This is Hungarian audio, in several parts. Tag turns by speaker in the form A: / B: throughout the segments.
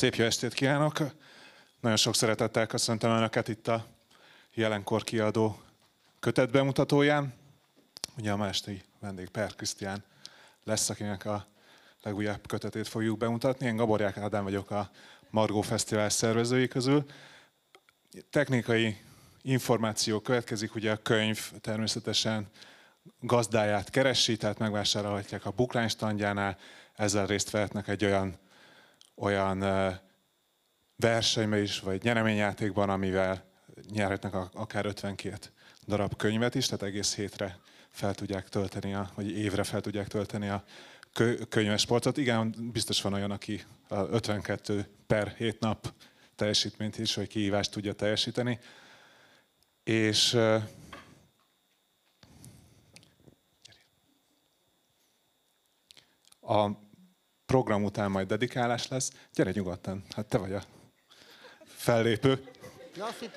A: Szép jó estét kívánok! Nagyon sok szeretettel köszöntöm Önöket itt a jelenkor kiadó kötet bemutatóján. Ugye a mástei vendég Per Krisztián lesz, akinek a legújabb kötetét fogjuk bemutatni. Én Gaborják Ádám vagyok a Margó Fesztivál szervezői közül. Technikai információ következik, ugye a könyv természetesen gazdáját keresi, tehát megvásárolhatják a Buklány standjánál, ezzel részt vehetnek egy olyan, olyan versenyben is, vagy nyereményjátékban, amivel nyerhetnek akár 52 darab könyvet is, tehát egész hétre fel tudják tölteni, a, vagy évre fel tudják tölteni a könyves sportot. Igen, biztos van olyan, aki a 52 per 7 nap teljesítményt is, vagy kihívást tudja teljesíteni. És a program után majd dedikálás lesz. Gyere nyugodtan, hát te vagy a fellépő.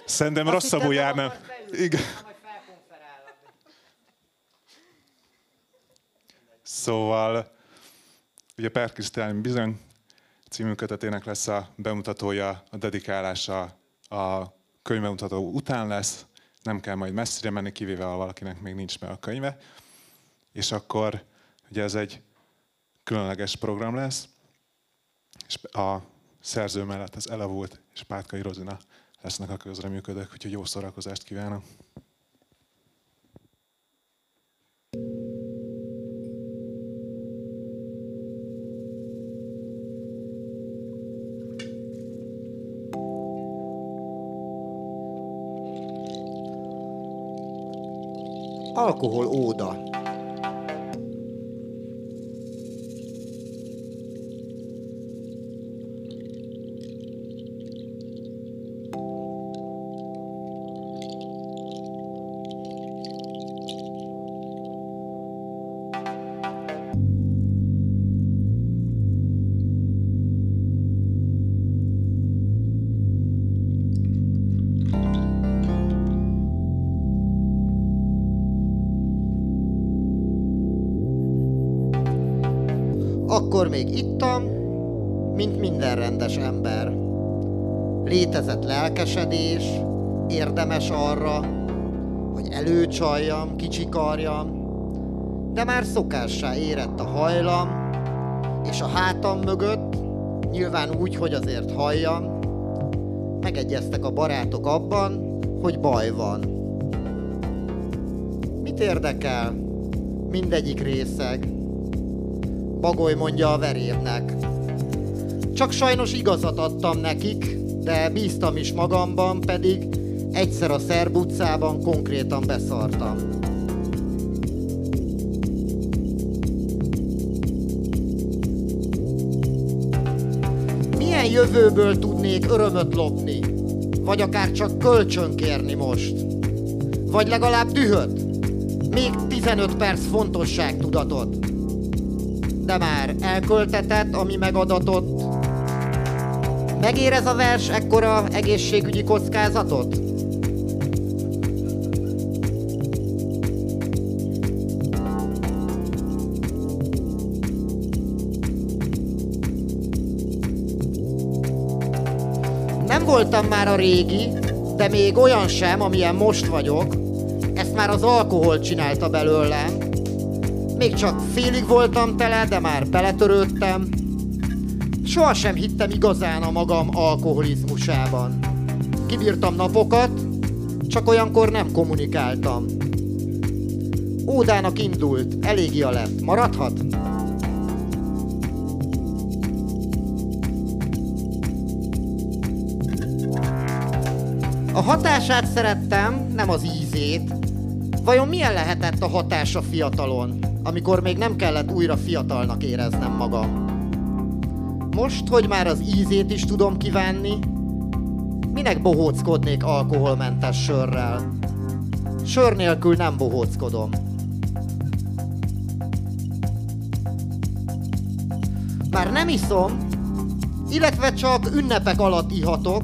A: Szerintem rosszabbul járnám. Igen. Szóval, ugye Per Krisztián bizony című kötetének lesz a bemutatója, a dedikálása a könyvemutató után lesz, nem kell majd messzire menni, kivéve ha valakinek még nincs meg a könyve. És akkor ugye ez egy különleges program lesz, és a szerző mellett az Elavult és Pátkai Rozina lesznek a közreműködők, úgyhogy jó szórakozást kívánok!
B: Alkohol óda. Még ittam, mint minden rendes ember. Létezett lelkesedés, érdemes arra, hogy előcsaljam, kicsikarjam, de már szokássá érett a hajlam, és a hátam mögött, nyilván úgy, hogy azért halljam, megegyeztek a barátok abban, hogy baj van. Mit érdekel? Mindegyik részeg. Bagoly mondja a verévnek. Csak sajnos igazat adtam nekik, de bíztam is magamban, pedig egyszer a Szerb utcában konkrétan beszartam. Milyen jövőből tudnék örömöt lopni? Vagy akár csak kölcsönkérni most? Vagy legalább dühöt? Még 15 perc fontosságtudatot? De már elköltetett, ami megadatott. Megérez a vers ekkora egészségügyi kockázatot? Nem voltam már a régi, de még olyan sem, amilyen most vagyok. Ezt már az alkohol csinálta belőlem, még csak félig voltam tele, de már beletörődtem. Soha sem hittem igazán a magam alkoholizmusában. Kibírtam napokat, csak olyankor nem kommunikáltam. Ódának indult, elég lett, maradhat? A hatását szerettem, nem az ízét. Vajon milyen lehetett a hatása fiatalon? amikor még nem kellett újra fiatalnak éreznem magam. Most, hogy már az ízét is tudom kívánni, minek bohóckodnék alkoholmentes sörrel? Sör nélkül nem bohóckodom. Már nem iszom, illetve csak ünnepek alatt ihatok.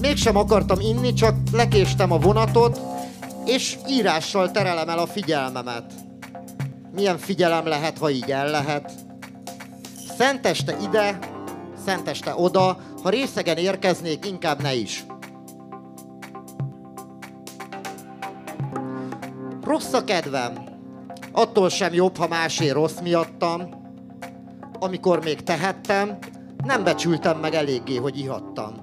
B: Mégsem akartam inni, csak lekéstem a vonatot, és írással terelem el a figyelmemet milyen figyelem lehet, ha így el lehet. Szenteste ide, szenteste oda, ha részegen érkeznék, inkább ne is. Rossz a kedvem. Attól sem jobb, ha másé rossz miattam. Amikor még tehettem, nem becsültem meg eléggé, hogy ihattam.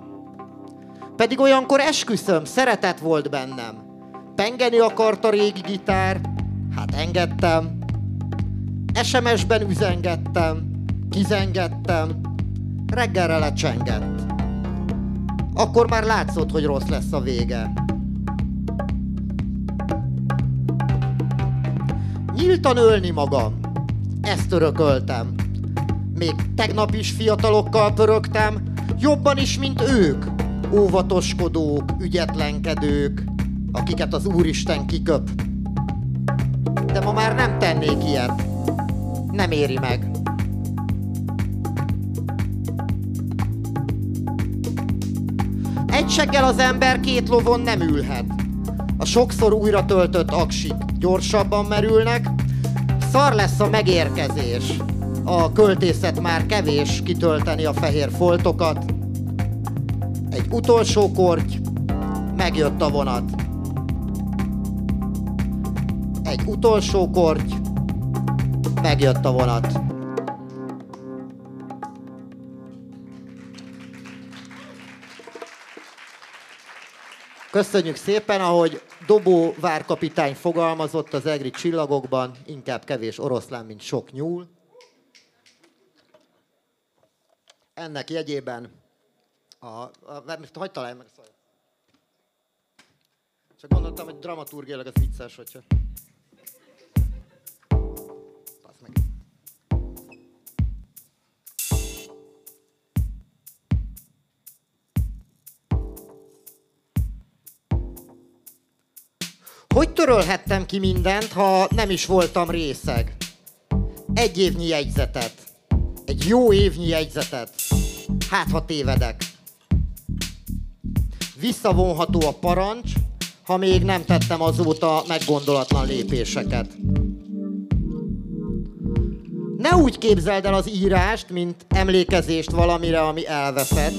B: Pedig olyankor esküszöm, szeretet volt bennem. Pengeni akart a régi gitár, hát engedtem. SMS-ben üzengettem, kizengettem, reggelre lecsengett. Akkor már látszott, hogy rossz lesz a vége. Nyíltan ölni magam, ezt örököltem. Még tegnap is fiatalokkal pörögtem, jobban is, mint ők. Óvatoskodók, ügyetlenkedők, akiket az Úristen kiköp. De ma már nem tennék ilyet. Nem éri meg. Egy seggel az ember két lovon nem ülhet. A sokszor újra töltött aksik gyorsabban merülnek. Szar lesz a megérkezés. A költészet már kevés kitölteni a fehér foltokat. Egy utolsó korty, megjött a vonat. Egy utolsó korty, megjött a vonat. Köszönjük szépen, ahogy Dobó várkapitány fogalmazott az egri csillagokban, inkább kevés oroszlán, mint sok nyúl. Ennek jegyében a, a, a hagyd találj meg szóval. Csak gondoltam, hogy dramaturgiailag az vicces, hogyha... meg. Hogy törölhettem ki mindent, ha nem is voltam részeg? Egy évnyi jegyzetet. Egy jó évnyi jegyzetet. Hát, ha tévedek. Visszavonható a parancs, ha még nem tettem azóta meggondolatlan lépéseket. Ne úgy képzeld el az írást, mint emlékezést valamire, ami elveszett.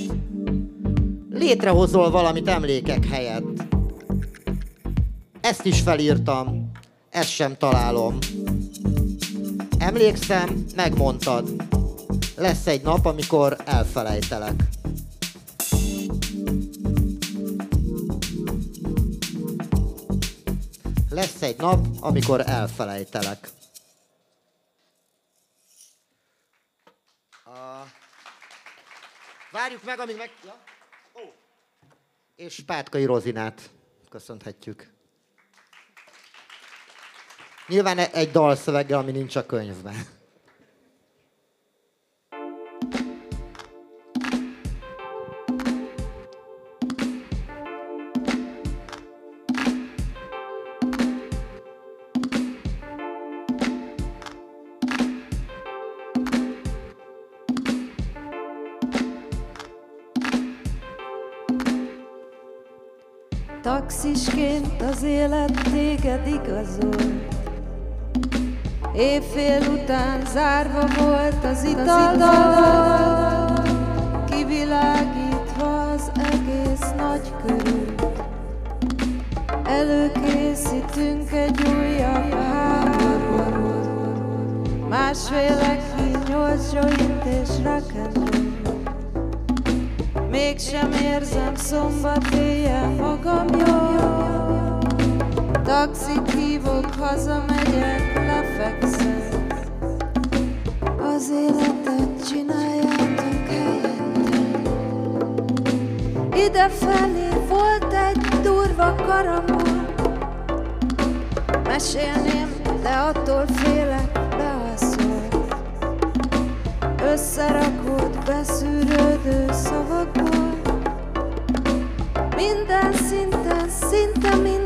B: Létrehozol valamit emlékek helyett. Ezt is felírtam, ezt sem találom. Emlékszem, megmondtad. Lesz egy nap, amikor elfelejtelek. Lesz egy nap, amikor elfelejtelek. A... Várjuk meg, amíg meg... Ja? Oh. És Pátkai Rozinát köszönhetjük. Nyilván egy dalszöveggel, ami nincs a könyvben.
C: Az élet téged igazol Évfél után zárva volt az ital, kivilágítva az egész nagy körül. Előkészítünk egy újabb háborút, másfélek nyolc joint és rock'n'roll. Mégsem érzem szombat éjjel magam jól. Taxit hívok, hazamegyek, lefekszem Az életet csináljátok helyettem Idefelé volt egy durva karamon Mesélném, de attól félek, beaszol Összerakott, beszűrődő szavakból. Minden szinten, szinte minden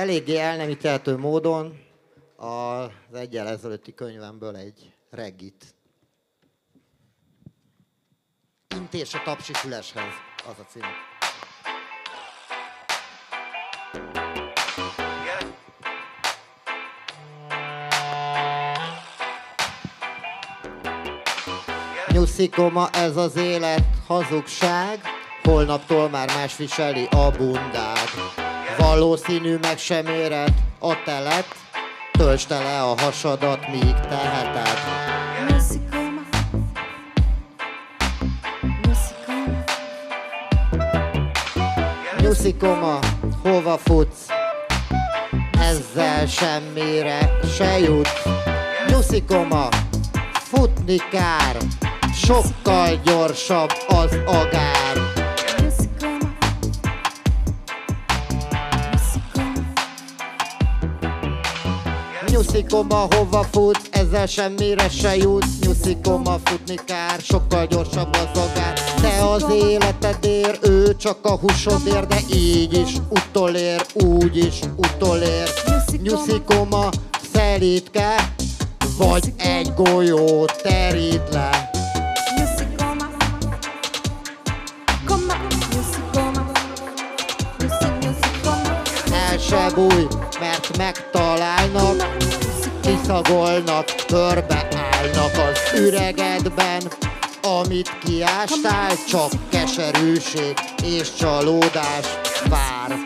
B: Eléggé elnemíteltő módon az egyel ezelőtti könyvemből egy reggit. Intés a tapsi füleshez, az a cím. Nyuszikoma, ez az élet hazugság, holnaptól már más viseli a bundád. Valószínű meg sem éred a telet, töltsd tele a hasadat, míg teheted.
C: Nyuszikoma
B: hova futsz? Ezzel semmire se jutsz. Nyuszikoma, futni kár, sokkal gyorsabb az agár.
C: Nyuszikoma,
B: hova futsz? Ezzel semmire se jutsz. Nyuszikoma, futni kár, sokkal gyorsabb az agár. Te az életedért, ő csak a húsodért, de így is utolér, úgy is utolér. Nyuszikoma, szelítke, vagy egy golyó terít le.
C: Nyuszikoma Koma Nyuszikoma Nyuszi nyuszikoma
B: El se bújj, megtalálnak, kiszagolnak, körbe állnak az üregedben. Amit kiástál, csak keserűség és csalódás vár.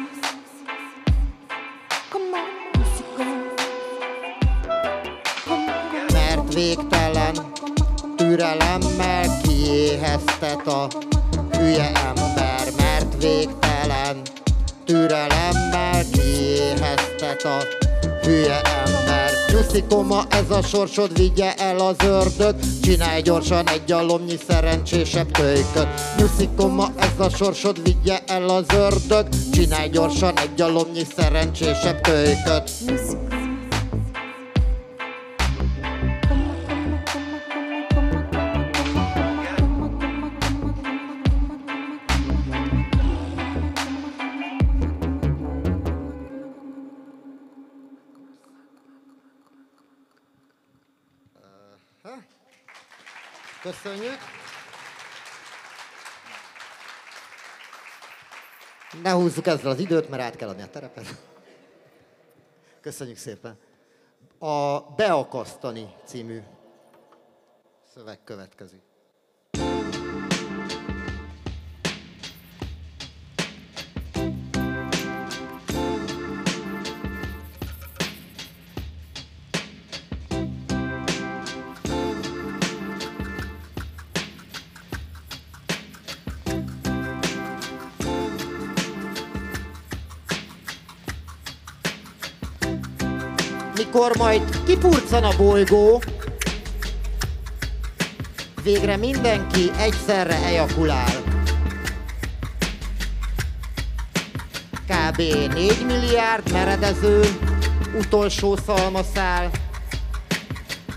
B: Mert végtelen türelemmel kiéheztet a hülye ember, mert végtelen türelemmel kiéheztet a hülye ember. Nyuszikoma, ez a sorsod vigye el az ördög, csinálj gyorsan egy alomnyi szerencsésebb kölyköt. Nyuszikoma, ez a sorsod vigye el az ördög, csinálj gyorsan egy alomnyi szerencsésebb kölyköt.
C: Nyuszikoma
B: Köszönjük! Ne húzzuk ezzel az időt, mert át kell adni a terepet. Köszönjük szépen. A Beakasztani című szöveg következik. Mikor majd kipurcan a bolygó, végre mindenki egyszerre ejakulál. Kb. 4 milliárd meredező, utolsó szalmaszál,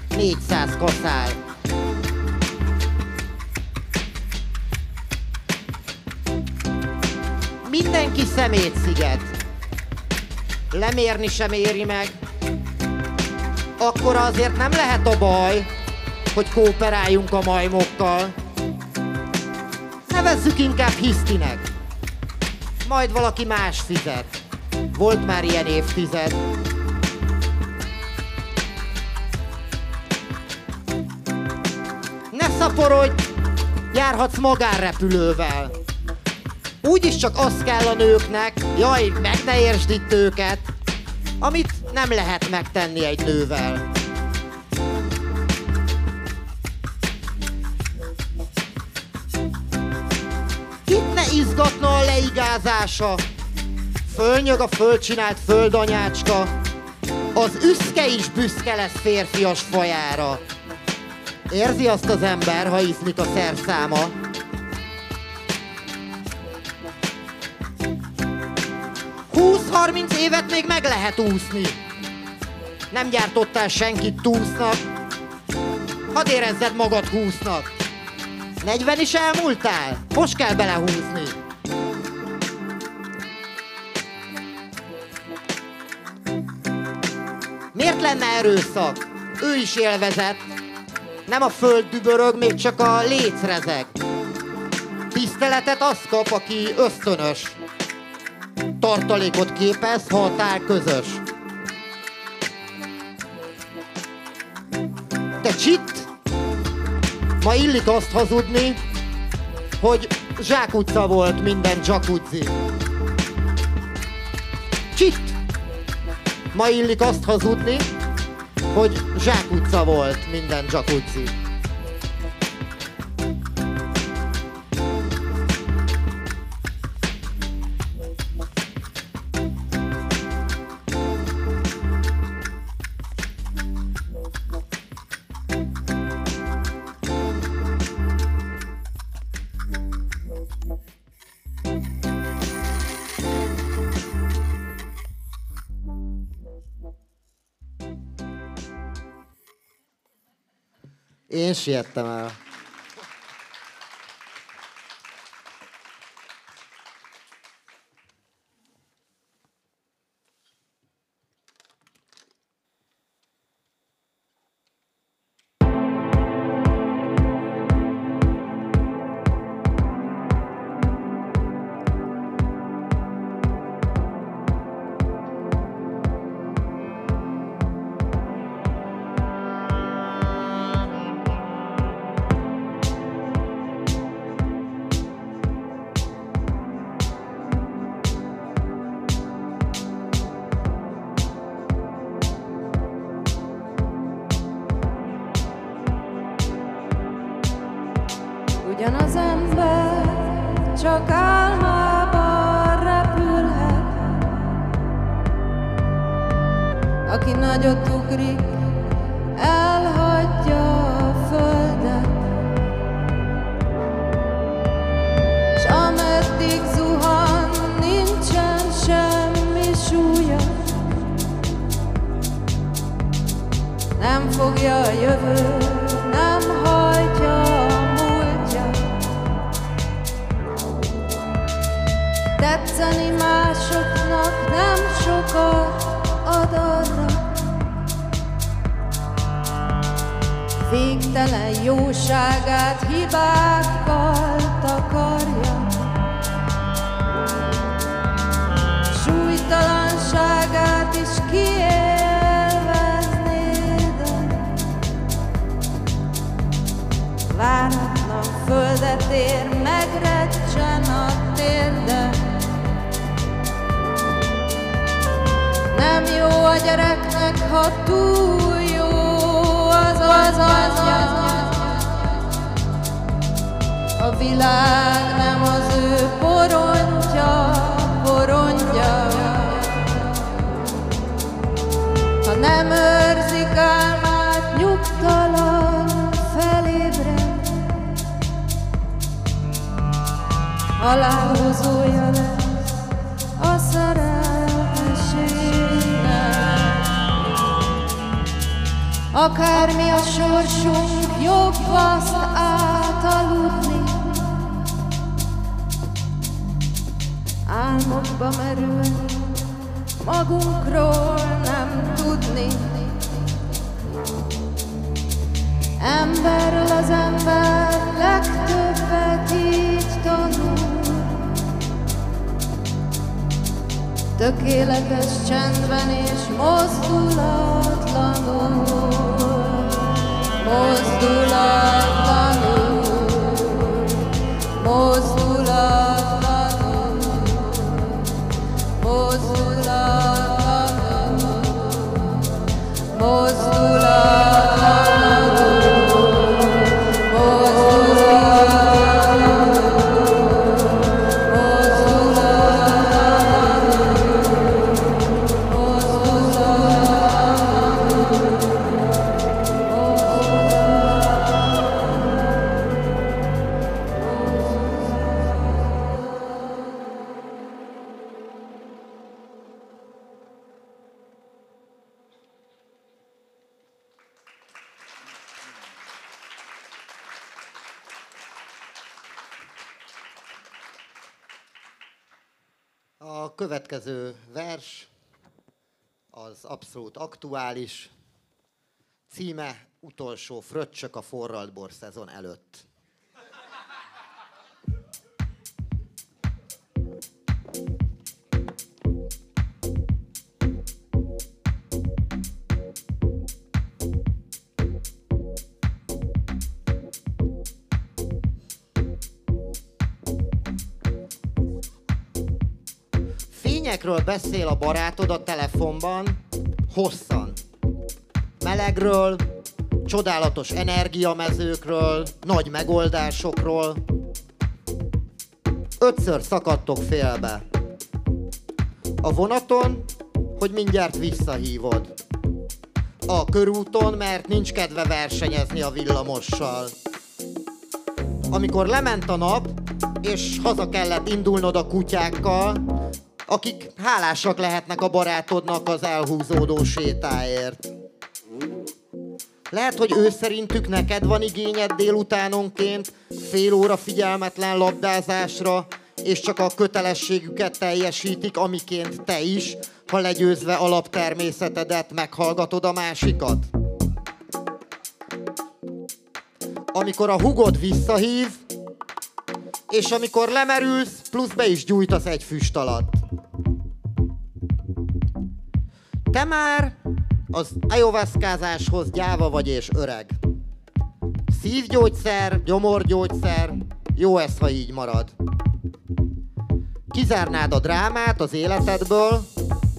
B: 400 kaszál. Mindenki szemétsziget. Lemérni sem éri meg. Akkor azért nem lehet a baj, hogy kooperáljunk a majmokkal. Nevezzük inkább hisztinek. Majd valaki más fizet. Volt már ilyen évtized. Ne szaporodj, járhatsz magánrepülővel. Úgyis csak az kell a nőknek, jaj, meg ne értsd itt őket, amit nem lehet megtenni egy nővel. Itt ne izgatna a leigázása, fölnyög a földcsinált földanyácska, az üszke is büszke lesz férfias fajára. Érzi azt az ember, ha iznik a szerszáma. Húsz-harminc évet még meg lehet úszni. Nem gyártottál senkit túsznak. Hadd érezzed magad húsznak. 40 is elmúltál? Most kell belehúzni. Miért lenne erőszak? Ő is élvezett. Nem a föld dübörög, még csak a lécrezeg. Tiszteletet az kap, aki ösztönös. Tartalékot képez, ha a tál közös. Te csitt! Ma illik azt hazudni, hogy zsákutca volt minden jacuzzi. Csitt! Ma illik azt hazudni, hogy zsákutca volt minden jacuzzi. Én siettem el.
C: Tetszeni másoknak nem sokat ad arra. Végtelen jóságát hibákkal takarja. Súlytalanságát is kiélveznéd. Váratlan földet ér, megrecsen a térde. Nem jó a gyereknek, ha túl jó az az anyja. A világ nem az ő porontja, porondja. Ha nem őrzik álmát, nyugtalan felébred. Halálhozója lesz Akármi a sorsunk, jobb azt átaludni. Álmokba merülni, magunkról nem tudni. Emberről az ember legtöbbet így tanul. Tökéletes csendben és mozdulatlanul. Mozdulatlanul. Mozdulatlanul. Mozdulatlanul.
B: A következő vers az abszolút aktuális. Címe utolsó fröccsök a forralt bor szezon előtt. Fényekről beszél a barátod a telefonban, hosszan. Melegről, csodálatos energiamezőkről, nagy megoldásokról. Ötször szakadtok félbe. A vonaton, hogy mindjárt visszahívod. A körúton, mert nincs kedve versenyezni a villamossal. Amikor lement a nap, és haza kellett indulnod a kutyákkal, akik hálásak lehetnek a barátodnak az elhúzódó sétáért. Lehet, hogy ő szerintük neked van igényed délutánonként fél óra figyelmetlen labdázásra, és csak a kötelességüket teljesítik, amiként te is, ha legyőzve alaptermészetedet meghallgatod a másikat. Amikor a hugod visszahív, és amikor lemerülsz, plusz be is gyújtasz egy füst alatt. Te már az ayahuaszkázáshoz gyáva vagy és öreg. Szívgyógyszer, gyomorgyógyszer, jó ez, ha így marad. Kizárnád a drámát az életedből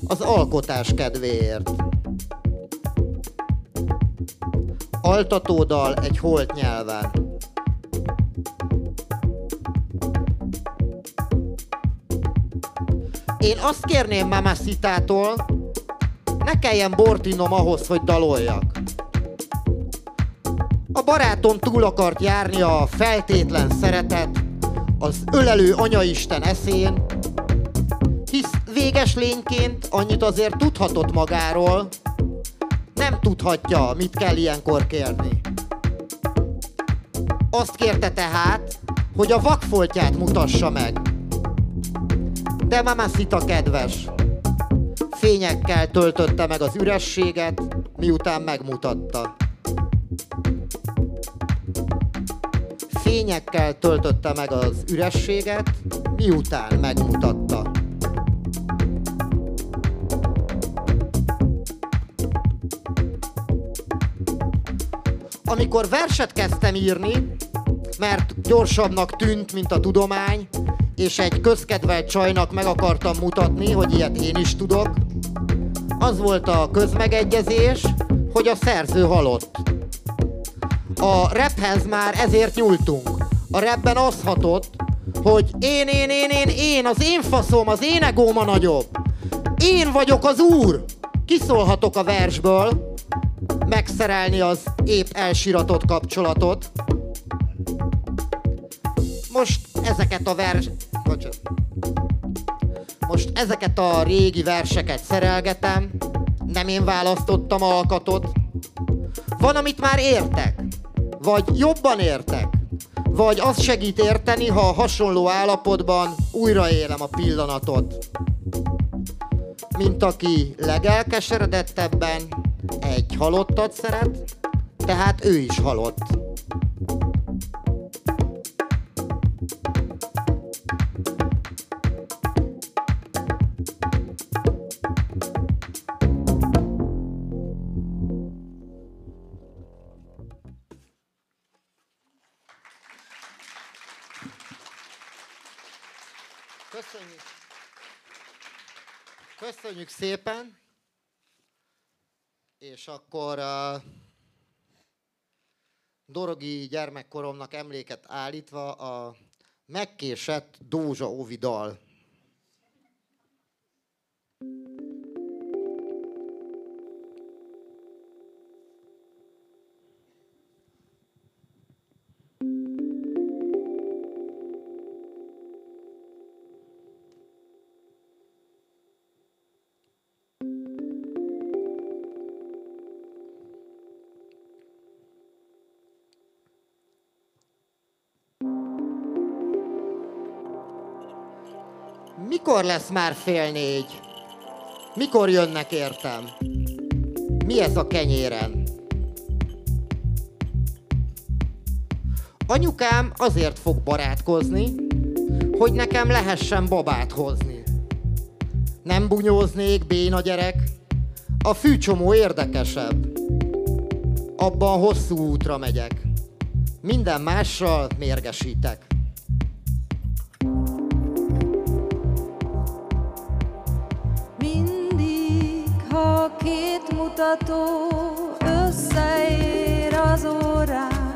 B: az alkotás kedvéért. Altatódal egy holt nyelven. Én azt kérném Mamacitától, ne kelljen bort innom ahhoz, hogy daloljak. A barátom túl akart járni a feltétlen szeretet, az ölelő anyaisten eszén, hisz véges lényként annyit azért tudhatott magáról, nem tudhatja, mit kell ilyenkor kérni. Azt kérte tehát, hogy a vakfoltját mutassa meg. De Mamacita kedves, fényekkel töltötte meg az ürességet, miután megmutatta. Fényekkel töltötte meg az ürességet, miután megmutatta. Amikor verset kezdtem írni, mert gyorsabbnak tűnt, mint a tudomány, és egy közkedvelt csajnak meg akartam mutatni, hogy ilyet én is tudok, az volt a közmegegyezés, hogy a szerző halott. A raphez már ezért nyúltunk. A rapben az hatott, hogy én, én, én, én, én, az én faszom, az én egóm a nagyobb. Én vagyok az úr. Kiszólhatok a versből, megszerelni az épp elsiratott kapcsolatot. Most ezeket a vers... Bocsánat. Most ezeket a régi verseket szerelgetem, nem én választottam alkatot. Van, amit már értek, vagy jobban értek, vagy az segít érteni, ha a hasonló állapotban újraélem a pillanatot. Mint aki legelkeseredettebben egy halottat szeret, Tehát ő is halott. Köszönjük szépen. És akkor uh, Dorogi gyermekkoromnak emléket állítva a megkésett Dózsa Ovidal. Mikor lesz már fél négy? Mikor jönnek értem? Mi ez a kenyéren? Anyukám azért fog barátkozni, hogy nekem lehessen babát hozni. Nem bunyóznék, béna gyerek, a fűcsomó érdekesebb. Abban hosszú útra megyek. Minden mással mérgesítek.
C: Mutató összeér az órán,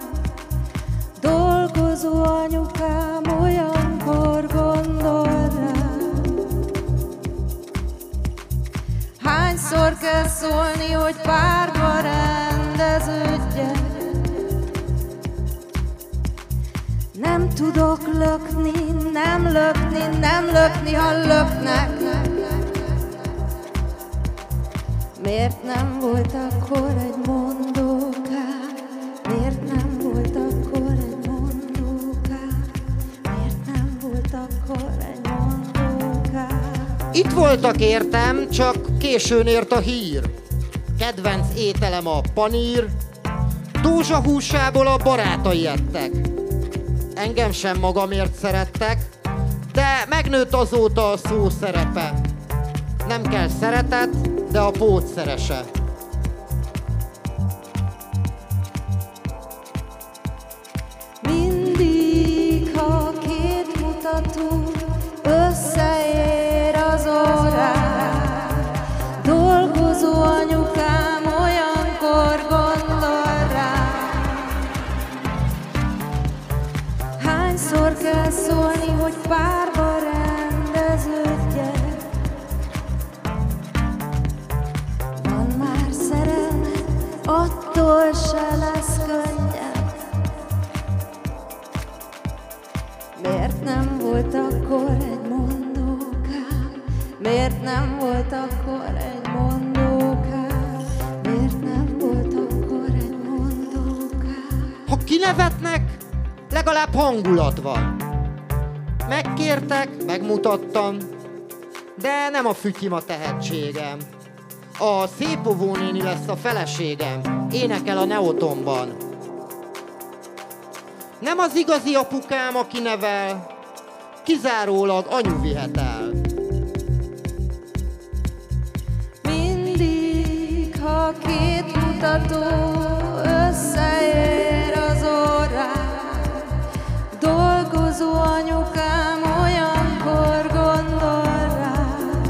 C: dolgozó anyukám olyankor gondol rám. Hányszor kell szólni, hogy párba rendeződjek? Nem tudok lökni, nem lökni, nem lökni, ha löknek. Miért nem volt akkor egy mondókám? Miért nem volt akkor egy mondókám? Miért nem volt akkor egy mondókám?
B: Itt voltak értem, csak későn ért a hír. Kedvenc ételem a panír, Dózsa húsából a barátai ettek. Engem sem magamért szerettek, de megnőtt azóta a szó szerepe. Nem kell szeretet, de a pót szerese.
C: Mindig, ha két mutató összeér az órán, dolgozó anyukám olyankor gondol rám. Hányszor kell szólni, hogy párba volt akkor egy mondókám? Miért nem volt akkor egy mondókám? Miért nem volt akkor egy mondókám?
B: Ha kinevetnek, legalább hangulat van. Megkértek, megmutattam, de nem a fütyim a tehetségem. A szépovó néni lesz a feleségem, énekel a Neotonban. Nem az igazi apukám, aki nevel, kizárólag anyu vihet el.
C: Mindig, ha két mutató összeér az órán, dolgozó anyukám olyankor gondol rám.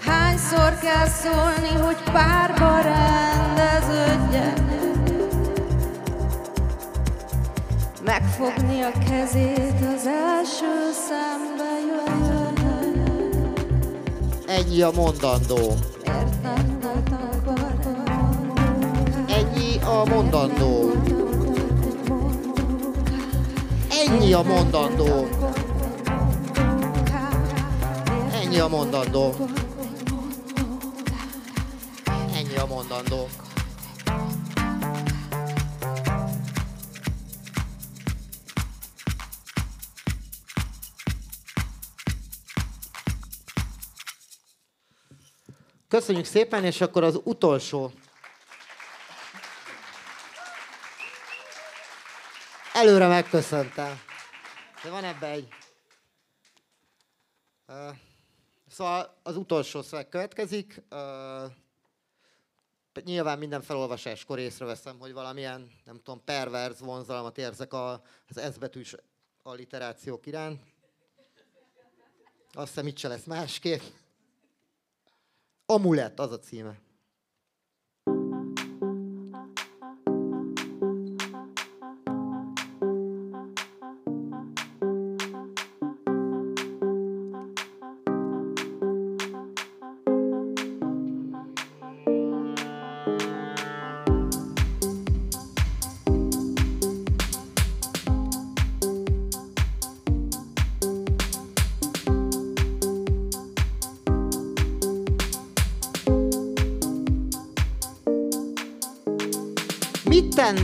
C: Hányszor kell szólni, hogy párba rendeződjek? Megfogni a kezét az első szembe jöjjön.
B: Ennyi a mondandó. Ennyi a mondandó. Ennyi a mondandó. Ennyi a mondandó. Ennyi a mondandó. Köszönjük szépen, és akkor az utolsó előre megköszöntem. De van ebbe egy... Szóval az utolsó szöveg következik. Nyilván minden felolvasáskor észreveszem, hogy valamilyen, nem tudom, perverz vonzalmat érzek a, az S betűs alliterációk iránt. Azt hiszem, itt se lesz másképp. Amulett, az a címe.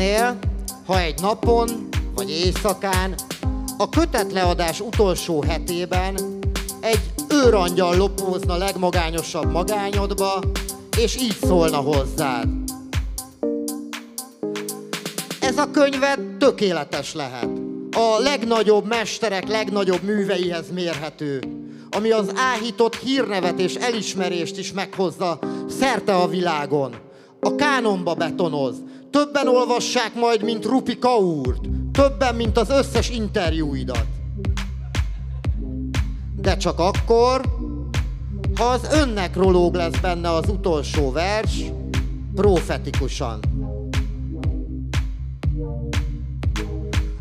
B: Tennél, ha egy napon vagy éjszakán a kötetleadás utolsó hetében egy őrangyal lopózna legmagányosabb magányodba, és így szólna hozzád. Ez a könyved tökéletes lehet. A legnagyobb mesterek legnagyobb műveihez mérhető, ami az áhított hírnevet és elismerést is meghozza szerte a világon. A kánonba betonoz, Többen olvassák majd, mint Rupi Kaurt. Többen, mint az összes interjúidat. De csak akkor, ha az önnek rológ lesz benne az utolsó vers, profetikusan.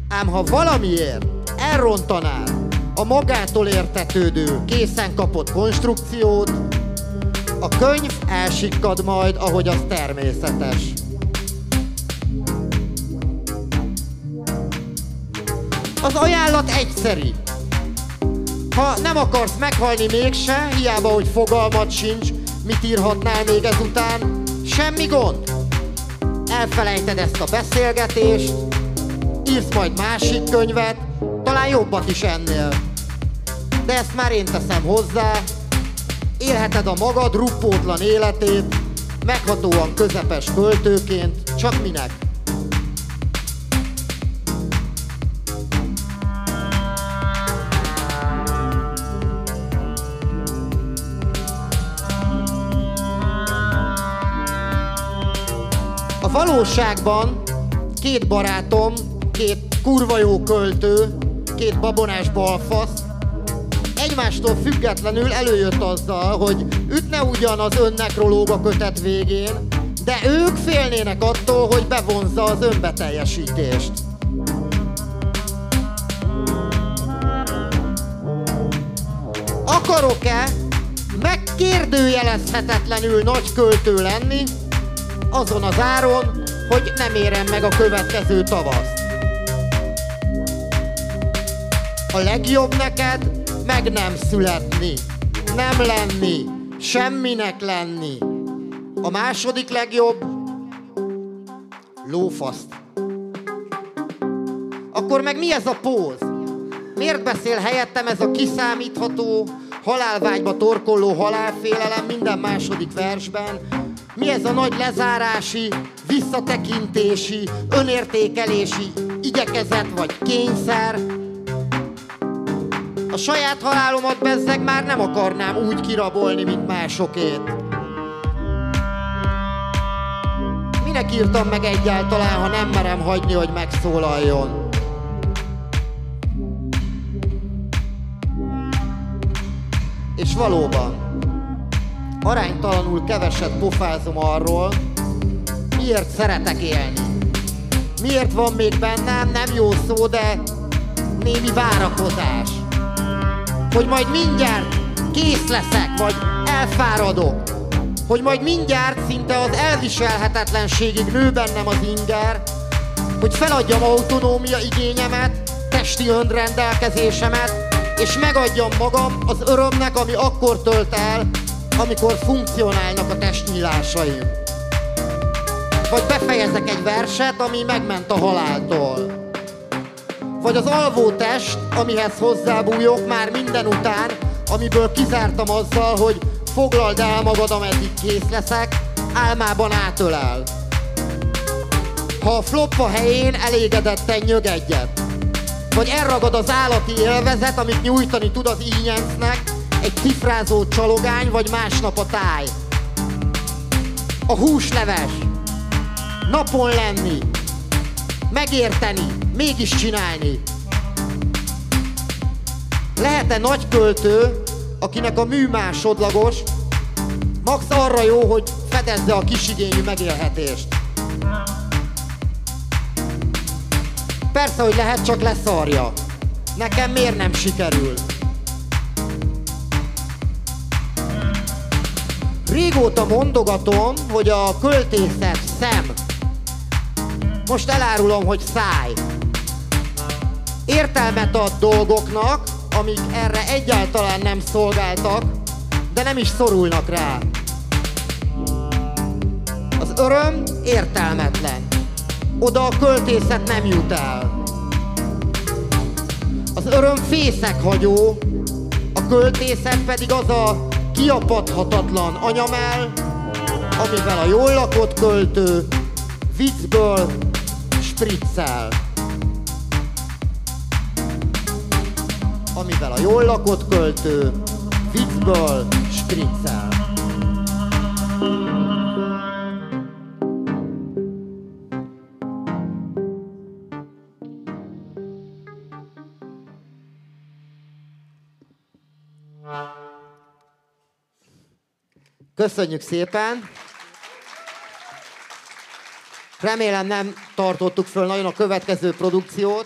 B: Ám ha valamiért elrontanál a magától értetődő, készen kapott konstrukciót, a könyv elsikkad majd, ahogy az természetes. Az ajánlat egyszerű. Ha nem akarsz meghalni mégse, hiába, hogy fogalmat sincs, mit írhatnál még ezután, semmi gond. Elfelejted ezt a beszélgetést, írsz majd másik könyvet, talán jobbat is ennél. De ezt már én teszem hozzá, élheted a magad ruppótlan életét, meghatóan közepes költőként, csak minek? A valóságban két barátom, két kurva jó költő, két babonás balfasz, egymástól függetlenül előjött azzal, hogy ütne ugyan az önnekrológ a kötet végén, de ők félnének attól, hogy bevonza az önbeteljesítést. Akarok-e megkérdőjelezhetetlenül nagy költő lenni, azon az áron, hogy nem érem meg a következő tavaszt. A legjobb neked meg nem születni, nem lenni, semminek lenni. A második legjobb lófaszt. Akkor meg mi ez a póz? Miért beszél helyettem ez a kiszámítható, halálvágyba torkolló halálfélelem minden második versben, mi ez a nagy lezárási, visszatekintési, önértékelési igyekezet vagy kényszer? A saját halálomat bezzeg már nem akarnám úgy kirabolni, mint másokét. Minek írtam meg egyáltalán, ha nem merem hagyni, hogy megszólaljon? És valóban, aránytalanul keveset pofázom arról, miért szeretek élni. Miért van még bennem, nem jó szó, de némi várakozás. Hogy majd mindjárt kész leszek, vagy elfáradok. Hogy majd mindjárt szinte az elviselhetetlenségig nő bennem az inger, hogy feladjam autonómia igényemet, testi önrendelkezésemet, és megadjam magam az örömnek, ami akkor tölt el, amikor funkcionálnak a testnyílásaim. Vagy befejezek egy verset, ami megment a haláltól. Vagy az alvó test, amihez hozzábújok már minden után, amiből kizártam azzal, hogy foglald el magad, ameddig kész leszek, álmában átölel. ha a floppa helyén elégedetten nyög egyet. Vagy elragad az állati élvezet, amit nyújtani tud az ínyencnek, egy cifrázó csalogány, vagy másnap a táj. A húsleves. Napon lenni. Megérteni. Mégis csinálni. Lehet-e nagy költő, akinek a mű másodlagos, max arra jó, hogy fedezze a kisigényű megélhetést? Persze, hogy lehet, csak leszarja. Nekem miért nem sikerül? Régóta mondogatom, hogy a költészet szem. Most elárulom, hogy száj. Értelmet ad dolgoknak, amik erre egyáltalán nem szolgáltak, de nem is szorulnak rá. Az öröm értelmetlen. Oda a költészet nem jut el. Az öröm fészekhagyó, a költészet pedig az a kiapadhatatlan anyamell, amivel a jól lakott költő viccből spriccel. Amivel a jól lakott költő viccből spriccel. Köszönjük szépen! Remélem nem tartottuk föl nagyon a következő produkciót.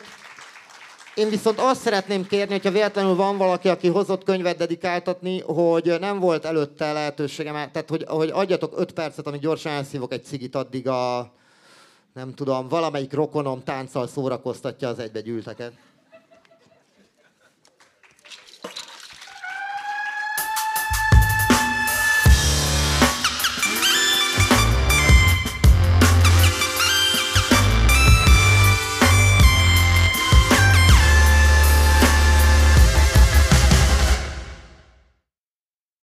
B: Én viszont azt szeretném kérni, hogyha véletlenül van valaki, aki hozott könyvet dedikáltatni, hogy nem volt előtte lehetőségem, tehát hogy, hogy adjatok öt percet, amíg gyorsan elszívok egy cigit, addig a, nem tudom, valamelyik rokonom tánccal szórakoztatja az egybegyűlteket.